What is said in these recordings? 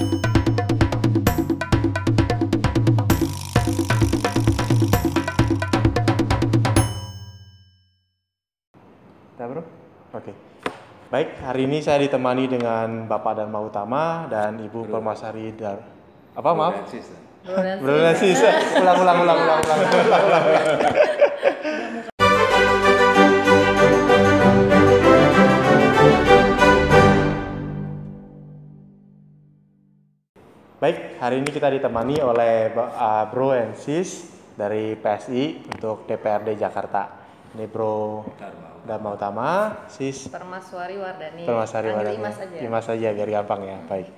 Bro? Oke. Baik, hari ini saya ditemani dengan Bapak Dharma Utama dan Ibu Permasari Dar apa maaf? Bro Nancy, ulang ulang ulang ulang ulang ulang ulang. Baik, hari ini kita ditemani oleh uh, Bro and Sis dari PSI untuk DPRD Jakarta. Ini Bro Dharma Utama, Sis Permaswari Wardani. Permasari Panggil Wardani. Imas aja. Imas aja biar gampang ya. Baik.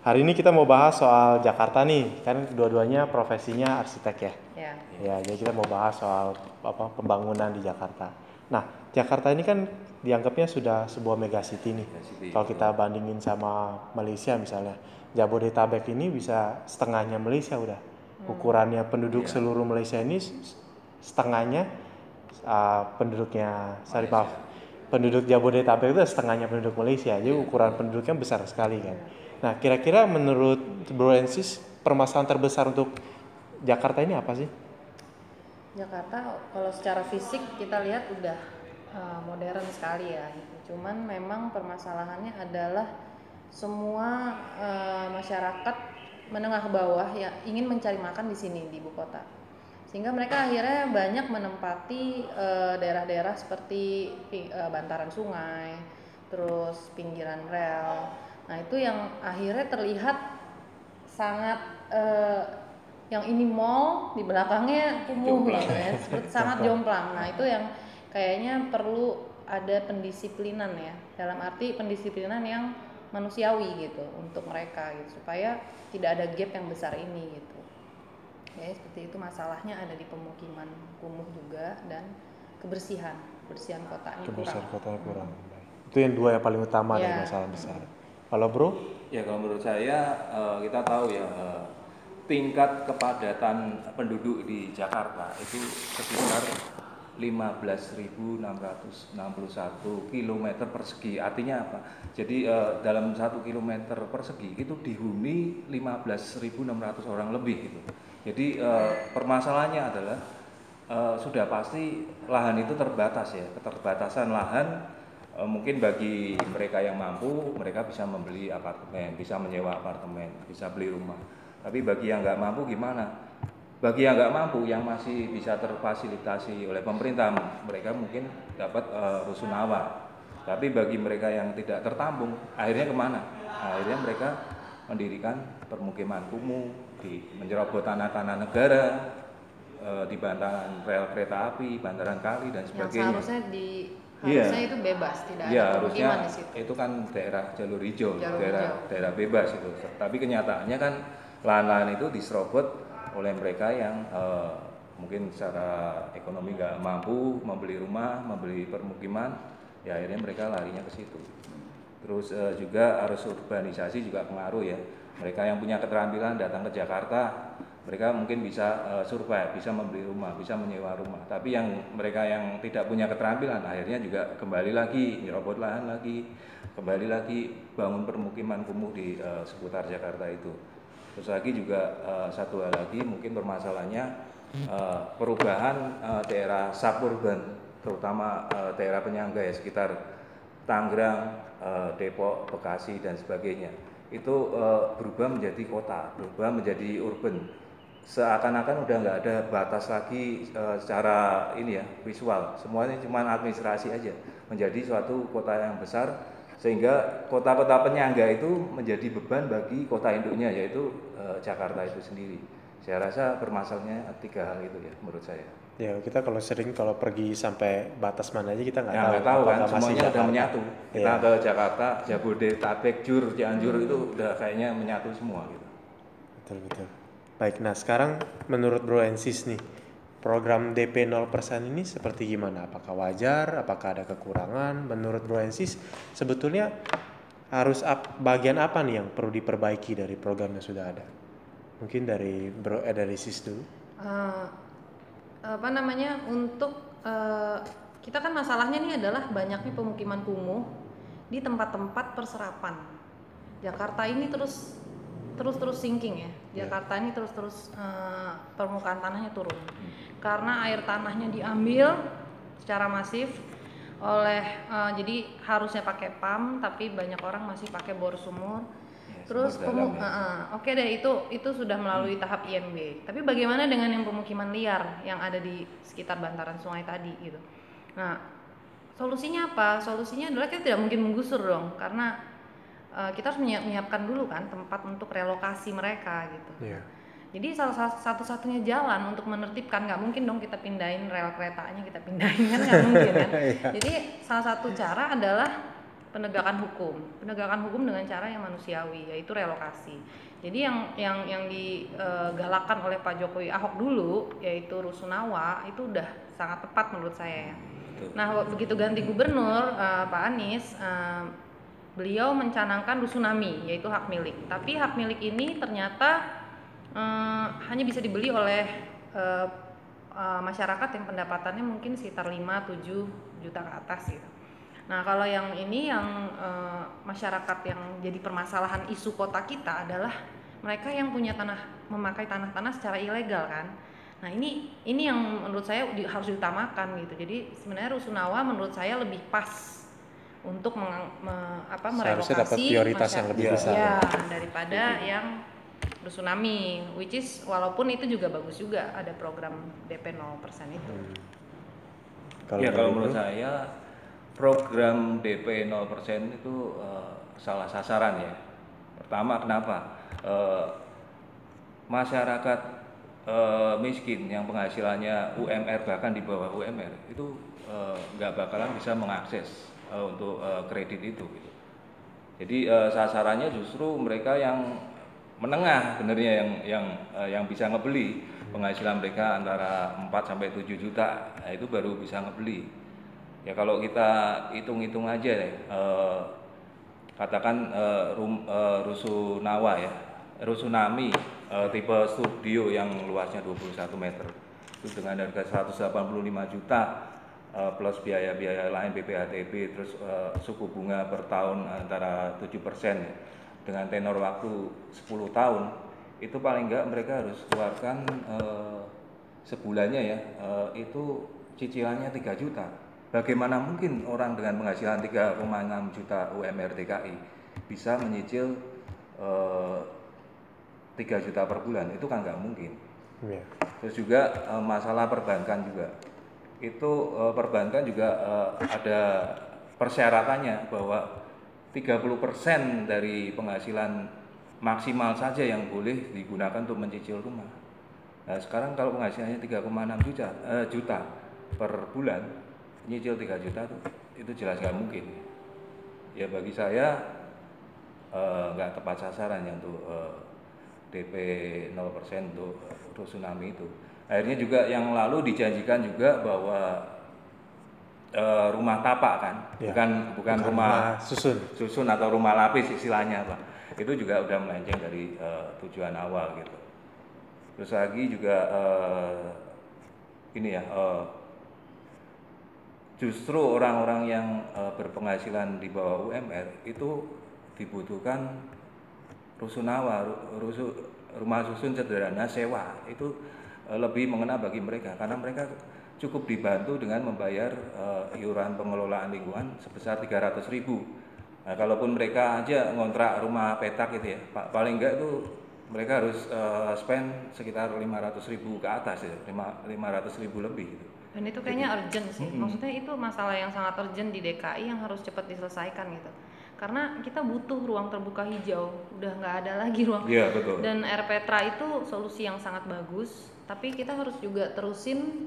Hari ini kita mau bahas soal Jakarta nih. Kan dua-duanya profesinya arsitek ya. Ya. Ya, jadi kita mau bahas soal apa pembangunan di Jakarta. Nah, Jakarta ini kan dianggapnya sudah sebuah megacity nih. Megacity, Kalau kita bandingin sama Malaysia misalnya, Jabodetabek ini bisa setengahnya Malaysia udah. Ukurannya penduduk Iya. seluruh Malaysia ini setengahnya uh, penduduknya, sorry maaf, penduduk Jabodetabek itu setengahnya penduduk Malaysia. Jadi ukuran penduduknya besar sekali kan. Nah, kira-kira menurut Bro and Sis, permasalahan terbesar untuk Jakarta ini apa sih? Jakarta kalau secara fisik kita lihat udah uh, modern sekali ya. gitu. Cuman memang permasalahannya adalah semua uh, masyarakat menengah ke bawah ya ingin mencari makan di sini di ibu kota. Sehingga mereka akhirnya banyak menempati uh, daerah-daerah seperti uh, bantaran sungai, terus pinggiran rel. Nah, itu yang akhirnya terlihat sangat eh, yang ini mall di belakangnya kumuh gitu ya sangat jomplang nah itu yang kayaknya perlu ada pendisiplinan ya dalam arti pendisiplinan yang manusiawi gitu untuk mereka gitu supaya tidak ada gap yang besar ini gitu ya seperti itu masalahnya ada di pemukiman kumuh juga dan kebersihan kebersihan kota ini kebersihan kurang kotanya kurang. Itu yang dua yang paling utama dari Ya. masalah besar. Kalau bro, Ya kalau menurut saya eh, kita tahu ya eh, tingkat kepadatan penduduk di Jakarta itu sekitar 15.661 km persegi. Artinya apa? Jadi eh, dalam satu kilometer persegi itu dihuni 15.600 orang lebih gitu. Jadi eh, permasalahannya adalah eh, sudah pasti lahan itu terbatas ya. Keterbatasan lahan Eh, mungkin bagi mereka yang mampu mereka bisa membeli apartemen bisa menyewa apartemen bisa beli rumah tapi bagi yang nggak mampu gimana bagi yang nggak mampu yang masih bisa terfasilitasi oleh pemerintah mereka mungkin dapat eh, rusunawa tapi bagi mereka yang tidak tertampung akhirnya ke mana akhirnya mereka mendirikan permukiman kumuh di menjerobot tanah-tanah negara eh, di bantaran rel kereta api bantaran kali dan yang sebagainya seharusnya di Iya. harusnya itu bebas tidak Iya ada harusnya pemukiman di situ itu kan daerah jalur hijau, Jalur daerah hijau. daerah bebas itu. Tapi kenyataannya kan lahan-lahan itu diserobot oleh mereka yang eh, mungkin secara ekonomi nggak mampu membeli rumah, membeli permukiman, ya akhirnya mereka larinya ke situ. Terus eh, juga arus urbanisasi juga pengaruh ya. Mereka yang punya keterampilan datang ke Jakarta, mereka mungkin bisa eh, survive, bisa membeli rumah, bisa menyewa rumah. Tapi yang mereka yang tidak punya keterampilan akhirnya juga kembali lagi nyerobot lahan lagi, kembali lagi bangun permukiman kumuh di eh, seputar Jakarta itu. Terus lagi juga eh, satu hal lagi mungkin permasalahannya eh, perubahan eh, daerah suburban, terutama eh, daerah penyangga ya sekitar Tangerang, eh, Depok, Bekasi dan sebagainya. Itu eh, berubah menjadi kota, berubah menjadi urban. Seakan-akan udah nggak ada batas lagi eh, secara ini ya visual, semuanya cuma administrasi aja. Menjadi suatu kota yang besar sehingga kota-kota penyangga itu menjadi beban bagi kota induknya yaitu eh, Jakarta itu sendiri. Saya rasa permasalahannya tiga hal itu ya menurut saya. ya kita kalau sering kalau pergi sampai batas mana aja kita nggak Ya tahu. nggak tahu kan, semuanya udah Jakarta. menyatu. Kita Iya. ke Jakarta, Jabodetabek, Jur, Cianjur itu udah kayaknya menyatu semua gitu. Betul betul. Baik, nah sekarang menurut Bro Ensis nih, program DP 0% ini seperti gimana? Apakah wajar? Apakah ada kekurangan? Menurut Bro Ensis sebetulnya harus ap- bagian apa nih yang perlu diperbaiki dari program yang sudah ada? Mungkin dari Bro eh, dari Sis dulu. Eh, apa namanya untuk eh, kita kan masalahnya nih adalah banyaknya pemukiman kumuh di tempat-tempat perserapan. Jakarta ini terus terus-terus sinking ya. Jakarta ini terus-terus eh, permukaan tanahnya turun. Karena air tanahnya diambil secara masif oleh eh, jadi harusnya pakai pam tapi banyak orang masih pakai bor sumur. Ya, Terus pemu- ya. eh, eh, oke deh itu itu sudah melalui tahap IMB. Tapi bagaimana dengan yang pemukiman liar yang ada di sekitar bantaran sungai tadi gitu. Nah, solusinya apa? Solusinya adalah kita tidak mungkin menggusur dong karena eh, kita harus menyiap- menyiapkan dulu kan tempat untuk relokasi mereka gitu. Iya. Jadi satu-satunya jalan untuk menertibkan nggak mungkin dong kita pindahin rel keretanya kita pindahin kan nggak mungkin kan. Jadi salah satu cara adalah penegakan hukum, penegakan hukum dengan cara yang manusiawi yaitu relokasi. Jadi yang yang yang digalakkan oleh Pak Jokowi Ahok dulu yaitu rusunawa itu udah sangat tepat menurut saya ya. Nah begitu ganti gubernur eh, Pak Anies eh, beliau mencanangkan rusunami yaitu hak milik. Tapi hak milik ini ternyata eh, hanya bisa dibeli oleh eh, eh, masyarakat yang pendapatannya mungkin sekitar 5-7 juta ke atas gitu. Nah kalau yang ini yang eh, masyarakat yang jadi permasalahan isu kota kita adalah mereka yang punya tanah memakai tanah-tanah secara ilegal kan. Nah ini ini yang menurut saya harus diutamakan gitu. Jadi sebenarnya rusunawa menurut saya lebih pas untuk meng, me- apa, Seharusnya dapat merelokasi prioritas yang lebih besar. Ya, daripada yang rusunami, which is walaupun itu juga bagus juga ada program DP 0% itu. Hmm. ya dari kalau menurut saya program DP 0% itu eh, salah sasaran ya. Pertama kenapa? Eh, masyarakat eh, miskin yang penghasilannya UMR bahkan di bawah UMR itu nggak bakalan bisa mengakses eh, untuk eh, kredit itu. Gitu. Jadi eh, sasarannya justru mereka yang menengah benernya yang yang eh, yang bisa ngebeli penghasilan mereka antara 4 sampai 7 juta nah, itu baru bisa ngebeli. Ya kalau kita hitung-hitung aja deh eh, katakan eh, rum, eh, rusunawa ya rusunami eh, tipe studio yang luasnya 21 meter itu dengan harga 185 juta eh, plus biaya-biaya lain BPHTB terus eh, suku bunga per tahun antara 7% ya. dengan tenor waktu 10 tahun itu paling enggak mereka harus keluarkan eh, sebulannya ya eh, itu cicilannya 3 juta bagaimana mungkin orang dengan penghasilan 3,6 juta UMR DKI bisa menyicil eh, 3 juta per bulan itu kan nggak mungkin Iya. Terus juga eh, masalah perbankan juga. Itu eh, perbankan juga eh, ada persyaratannya bahwa 30% dari penghasilan maksimal saja yang boleh digunakan untuk mencicil rumah. Nah, sekarang kalau penghasilannya 3,6 juta eh, juta per bulan, nyicil 3 juta tuh itu jelas nggak mungkin. Ya bagi saya nggak tepat sasaran ya untuk eh, DP 0% untuk rusunami itu. Akhirnya juga yang lalu dijanjikan juga bahwa eh, rumah tapak kan, Ya. bukan bukan rumah susun. susun atau rumah lapis istilahnya pak. Itu juga udah melenceng dari eh, tujuan awal gitu. Terus lagi juga eh, ini ya, eh, justru orang-orang yang eh, berpenghasilan di bawah UMR itu dibutuhkan rusunawa, ru- rusu, rumah susun sederhana sewa itu lebih mengena bagi mereka karena mereka cukup dibantu dengan membayar eh, iuran pengelolaan lingkungan sebesar 300.000 ribu. Nah, kalaupun mereka aja ngontrak rumah petak gitu ya, pa- paling enggak itu mereka harus eh, spend sekitar 500.000 ribu ke atas ya, 500.000 ribu lebih gitu. Dan itu kayaknya urgent sih. Maksudnya itu masalah yang sangat urgent di DKI yang harus cepat diselesaikan gitu. Karena kita butuh ruang terbuka hijau, udah nggak ada lagi ruang. Iya betul. Dan RPTRA itu solusi yang sangat bagus, tapi kita harus juga terusin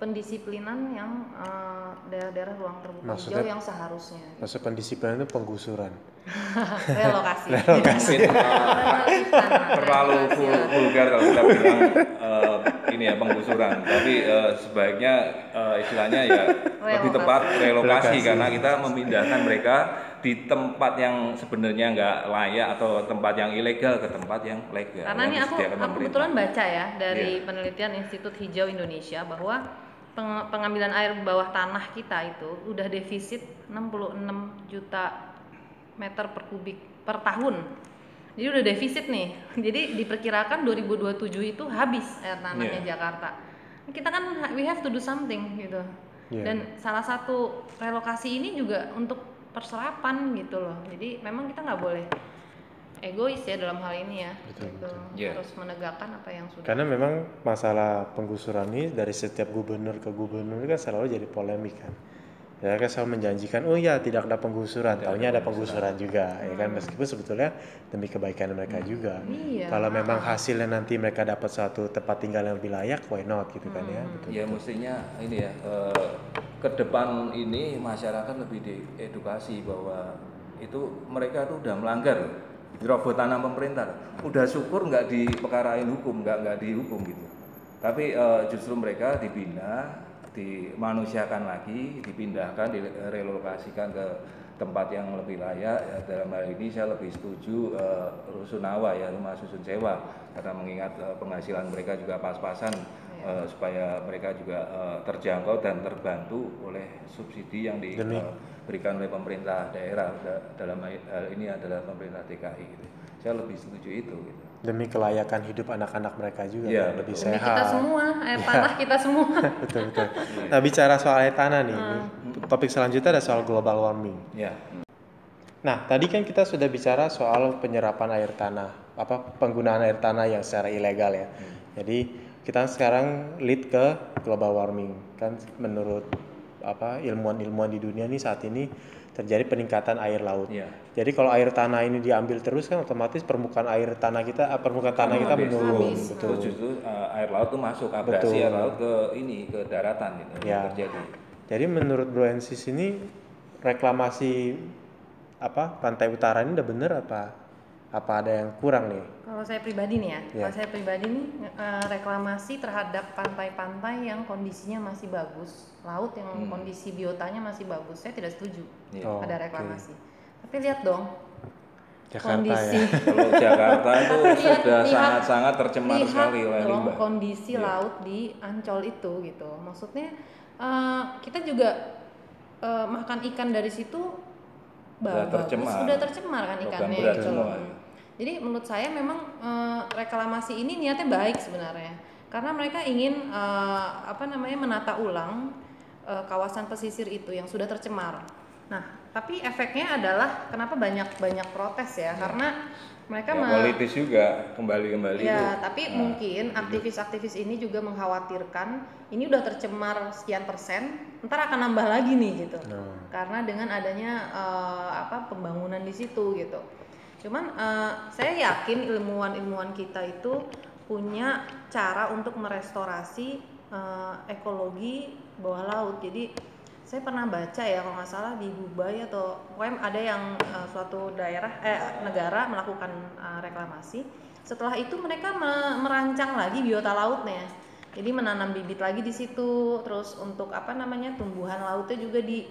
pendisiplinan yang eh, daerah-daerah ruang terbuka Maksudnya- hijau yang seharusnya. Maksud pendisiplinan itu penggusuran. Relokasi. Relokasi. terlalu vul- vulgar kalau kita bilang eh, ini ya penggusuran tapi eh, sebaiknya eh, istilahnya ya lebih Relokasi. tepat relokasi Relokasi. karena kita memindahkan mereka di tempat yang sebenarnya nggak layak atau tempat yang ilegal ke tempat yang legal Karena ini aku, aku kebetulan baca ya dari Iya. penelitian Institut Hijau Indonesia bahwa peng- pengambilan air bawah tanah kita itu udah defisit 66 juta meter per kubik per tahun. Jadi udah defisit nih. Jadi diperkirakan 2027 itu habis air tanahnya Iya. Jakarta. Kita kan we have to do something gitu. Iya. Dan salah satu relokasi ini juga untuk perserapan gitu loh. Jadi memang kita nggak boleh egois ya dalam hal ini ya. Betul, gitu. betul. Iya. Harus menegakkan apa yang sudah. Karena memang masalah penggusuran ini dari setiap gubernur ke gubernur kan selalu jadi polemik kan. Ya kan selalu menjanjikan, oh ya tidak ada penggusuran, tahunya ada penggusuran juga, ya kan meskipun sebetulnya demi kebaikan mereka juga. Iya. Kalau memang hasilnya nanti mereka dapat suatu tempat tinggal yang lebih layak, why not gitu kan ya, betul. Ya mestinya ini ya eh, ke depan ini masyarakat lebih diedukasi bahwa itu mereka tuh udah melanggar jerobot tanah pemerintah. Udah syukur nggak dipekarain hukum, nggak nggak dihukum gitu. Tapi eh, justru mereka dibina, dimanusiakan lagi, dipindahkan, direlokasikan ke tempat yang lebih layak. Ya, dalam hal ini saya lebih setuju eh, rusunawa ya rumah susun sewa karena mengingat eh, penghasilan mereka juga pas-pasan eh, supaya mereka juga eh, terjangkau dan terbantu oleh subsidi yang diberikan oleh pemerintah daerah Da- dalam hal ini adalah pemerintah DKI gitu. Saya lebih setuju itu gitu. Demi kelayakan hidup anak-anak mereka juga, Iya, kan, lebih betul. Demi sehat. kita semua, air tanah kita semua. betul betul. Nah bicara soal air tanah nih, topik selanjutnya ada soal global warming. Ya. Nah, tadi kan kita sudah bicara soal penyerapan air tanah, apa penggunaan air tanah yang secara ilegal ya. Jadi kita sekarang lead ke global warming kan menurut apa ilmuwan-ilmuwan di dunia nih saat ini terjadi peningkatan air laut. Iya. Jadi kalau air tanah ini diambil terus kan otomatis permukaan air tanah kita eh, permukaan tanah kita Habis. menurun, Habis. betul. Terus justru eh, air laut tuh masuk abrasi Betul. air laut ke ini ke daratan gitu Ya. yang terjadi. Jadi menurut Bro Ensis ini reklamasi apa pantai utara ini udah bener apa apa ada yang kurang nih? Kalau saya pribadi nih ya, Iya. kalau saya pribadi nih eh, reklamasi terhadap pantai-pantai yang kondisinya masih bagus, laut yang Hmm. kondisi biotanya masih bagus, saya tidak setuju. Oh, ada reklamasi. Tapi lihat dong Jakarta kondisi ya. Kalau Jakarta itu sudah sangat-sangat tercemar lihat sekali oleh limbah. kondisi Iya. laut di Ancol itu gitu. Maksudnya eh, kita juga eh, makan ikan dari situ Sudah bagus, tercemar. sudah tercemar kan ikannya gitu. Jadi menurut saya memang eh, reklamasi ini niatnya baik sebenarnya. Karena mereka ingin eh, apa namanya menata ulang eh, kawasan pesisir itu yang sudah tercemar. Nah, tapi efeknya adalah kenapa banyak banyak protes ya? Karena mereka Ya, politis juga kembali-kembali itu. Ya, tapi Nah, mungkin aktivis-aktivis ini juga mengkhawatirkan ini udah tercemar sekian persen, ntar akan nambah lagi nih gitu. Nah, Karena dengan adanya eh, apa pembangunan di situ gitu. Cuman eh, saya yakin ilmuwan-ilmuwan kita itu punya cara untuk merestorasi eh, ekologi bawah laut. Jadi saya pernah baca ya kalau nggak salah di Dubai atau pokoknya ada yang eh, suatu daerah eh negara melakukan eh, reklamasi. Setelah itu mereka me- merancang lagi biota lautnya. Jadi menanam bibit lagi di situ, terus untuk apa namanya tumbuhan lautnya juga di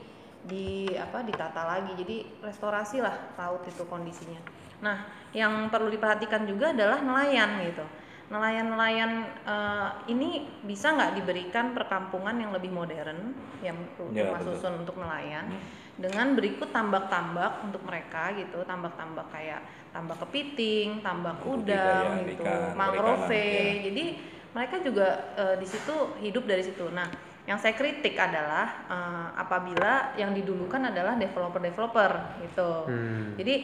di apa ditata lagi. Jadi restorasi lah laut itu kondisinya. Nah, yang perlu diperhatikan juga adalah nelayan gitu. Nelayan-nelayan eh, ini bisa nggak diberikan perkampungan yang lebih modern, yang Ya, rumah betul. susun untuk nelayan, Hmm. dengan berikut tambak-tambak untuk mereka gitu, tambak-tambak kayak tambak kepiting, tambak udang Budidaya gitu, ikan, mangrove. ya. Jadi mereka juga eh, di situ hidup dari situ. Nah, yang saya kritik adalah eh, apabila yang didulukan adalah developer-developer gitu. hmm. Jadi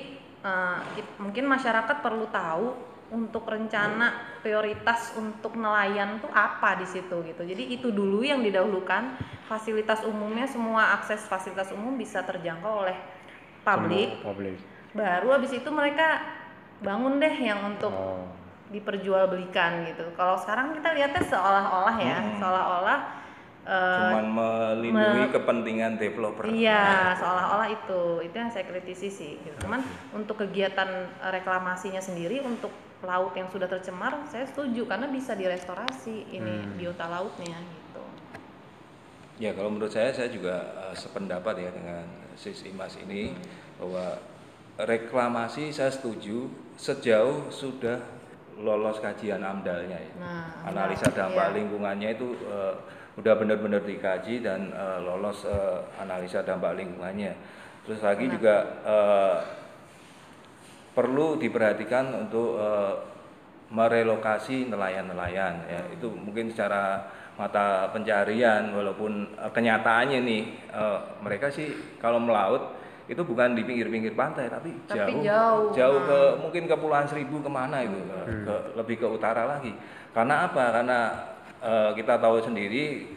it- mungkin masyarakat perlu tahu untuk rencana prioritas untuk nelayan tuh apa di situ gitu. Jadi itu dulu yang didahulukan. Fasilitas umumnya semua akses fasilitas umum bisa terjangkau oleh publik. Publik. Baru habis itu mereka bangun deh yang untuk Oh. diperjualbelikan gitu. Kalau sekarang kita lihatnya seolah-olah ya, Hmm. seolah-olah eh, Cuman melindungi kepentingan developer. Iya, seolah-olah itu. Itu yang saya kritisi sih. Gitu. Cuman untuk kegiatan eh, reklamasinya sendiri untuk laut yang sudah tercemar, saya setuju karena bisa direstorasi ini Hmm. biota lautnya gitu. Ya kalau menurut saya saya juga eh, sependapat ya dengan Sis Imas ini bahwa reklamasi saya setuju sejauh sudah lolos kajian amdalnya ya. Nah, Analisa dampak iya. lingkungannya itu eh, udah benar-benar dikaji dan eh, lolos eh, analisa dampak lingkungannya. Terus lagi Nah. juga eh, perlu diperhatikan untuk eh, merelokasi nelayan-nelayan ya itu mungkin secara mata pencarian walaupun eh, kenyataannya nih eh, mereka sih kalau melaut itu bukan di pinggir-pinggir pantai tapi, Tapi jauh jauh. ke mungkin kepulauan seribu ke mana itu ke- ke, lebih ke utara lagi karena apa karena eh, kita tahu sendiri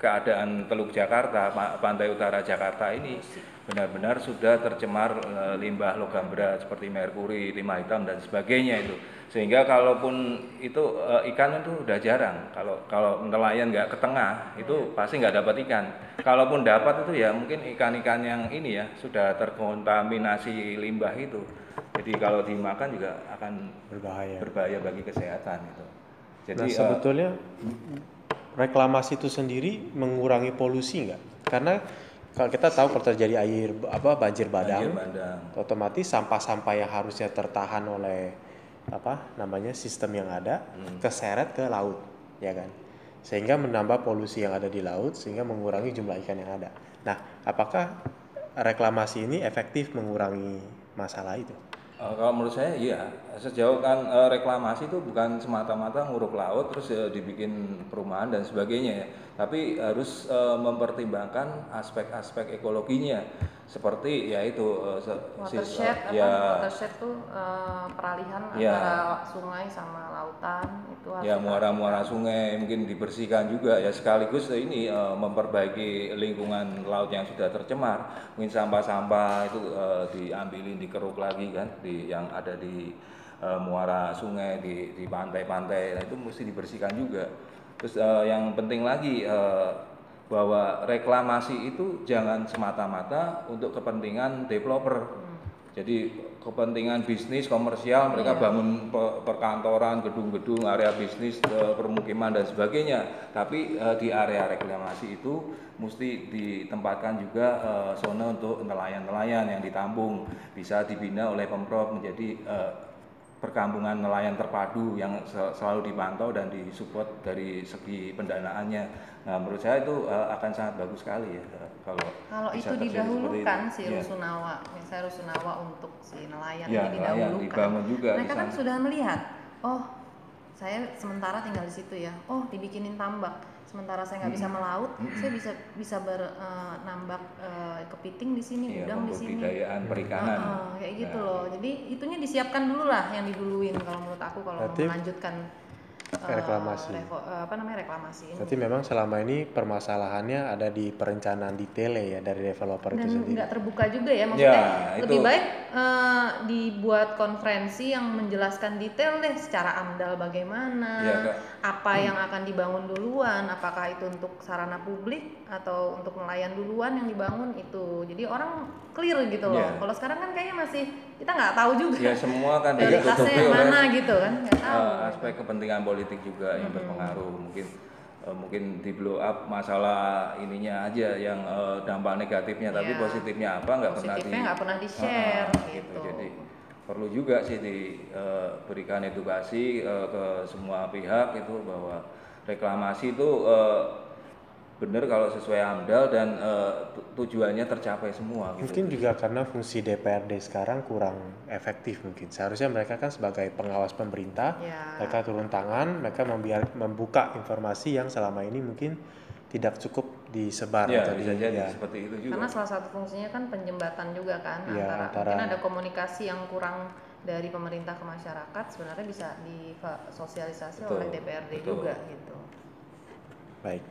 keadaan Teluk Jakarta pa- pantai utara Jakarta ini benar-benar sudah tercemar eh, limbah logam berat seperti merkuri timah hitam dan sebagainya itu. Sehingga kalaupun itu eh, ikan itu udah jarang. Kalau kalau nelayan nggak ke tengah itu pasti nggak dapat ikan. Kalaupun dapat itu ya mungkin ikan-ikan yang ini ya sudah terkontaminasi limbah itu. Jadi kalau dimakan juga akan berbahaya. berbahaya bagi kesehatan itu jadi nah sebetulnya reklamasi itu sendiri mengurangi polusi nggak? Karena kalau kita tahu kalau terjadi air apa banjir banjir badang, bandang otomatis sampah-sampah yang harusnya tertahan oleh apa namanya sistem yang ada keseret ke laut, ya kan? Sehingga menambah polusi yang ada di laut sehingga mengurangi jumlah ikan yang ada. Nah, apakah reklamasi ini efektif mengurangi masalah itu? Eh, kalau menurut saya iya. Sejauh kan eh, reklamasi itu bukan semata-mata nguruk laut terus eh, dibikin perumahan dan sebagainya ya. Tapi harus eh, mempertimbangkan aspek-aspek ekologinya seperti ya itu sis- watershed apa? ya. Watershed tuh eh, peralihan Ya. antara sungai sama lautan itu ya muara-muara sungai mungkin dibersihkan juga. Ya sekaligus ini eh, memperbaiki lingkungan laut yang sudah tercemar. Mungkin sampah-sampah itu eh, diambilin dikeruk lagi kan di yang ada di eh, muara sungai di di pantai-pantai. Nah, itu mesti dibersihkan juga. Terus eh, yang penting lagi eh, bahwa reklamasi itu jangan semata-mata untuk kepentingan developer. Jadi kepentingan bisnis komersial mereka bangun pe- perkantoran, gedung-gedung, area bisnis, eh, permukiman dan sebagainya. Tapi eh, di area reklamasi itu mesti ditempatkan juga eh, zona untuk nelayan-nelayan yang ditampung. Bisa dibina oleh pemprov menjadi eh, perkampungan nelayan terpadu yang se- selalu dipantau dan disupport dari segi pendanaannya. Nah, menurut saya itu eh, akan sangat bagus sekali ya eh, kalau Kalau itu didahulukan itu. si Iya. rusunawa, misalnya rusunawa untuk si nelayan Ya, ini didahulukan. dibangun juga Mereka kan sudah melihat, oh saya sementara tinggal di situ ya, oh dibikinin tambak. Sementara saya nggak bisa melaut, saya bisa bisa bernambak kepiting di sini, Iya, udang di sini. perikanan. Heeh, kayak gitu Nah, loh. Jadi itunya disiapkan dulu lah yang diduluin kalau menurut aku kalau Berarti melanjutkan eh, reklamasi. revo- eh, apa namanya reklamasi ini. Berarti memang selama ini permasalahannya ada di perencanaan detailnya ya dari developer itu dan sendiri. nggak terbuka juga ya maksudnya Ya, lebih itu- baik eh, dibuat konferensi yang menjelaskan detail deh secara amdal bagaimana Iya, Apa yang akan dibangun duluan? Apakah itu untuk sarana publik atau untuk nelayan duluan yang dibangun? Itu. Jadi orang clear gitu loh. Iya. kalau sekarang kan kayaknya masih kita nggak tahu juga. Ya semua kan ditutupi yang oleh mana gitu kan? Nggak tahu. eh, aspek kepentingan politik juga yang berpengaruh. Mungkin eh, mungkin di blow up masalah ininya aja yang eh, dampak negatifnya, tapi Iya. positifnya apa nggak pernah di Positifnya nggak pernah di-share, Ah, gitu. Jadi perlu juga sih diberikan edukasi eh, ke semua pihak itu bahwa reklamasi itu eh, benar kalau sesuai amdal dan eh, tu- tujuannya tercapai semua gitu. Mungkin juga karena fungsi DPRD sekarang kurang efektif mungkin. Seharusnya mereka kan sebagai pengawas pemerintah, Ya. mereka turun tangan, mereka membiar, membuka informasi yang selama ini mungkin tidak cukup disebar Ya, atau bisa di- jadi ya. seperti itu juga. Karena salah satu fungsinya kan penjembatan juga kan Iya, antara, antara- mungkin ada komunikasi yang kurang dari pemerintah ke masyarakat sebenarnya bisa disosialisasi oleh DPRD betul. juga gitu. Baik.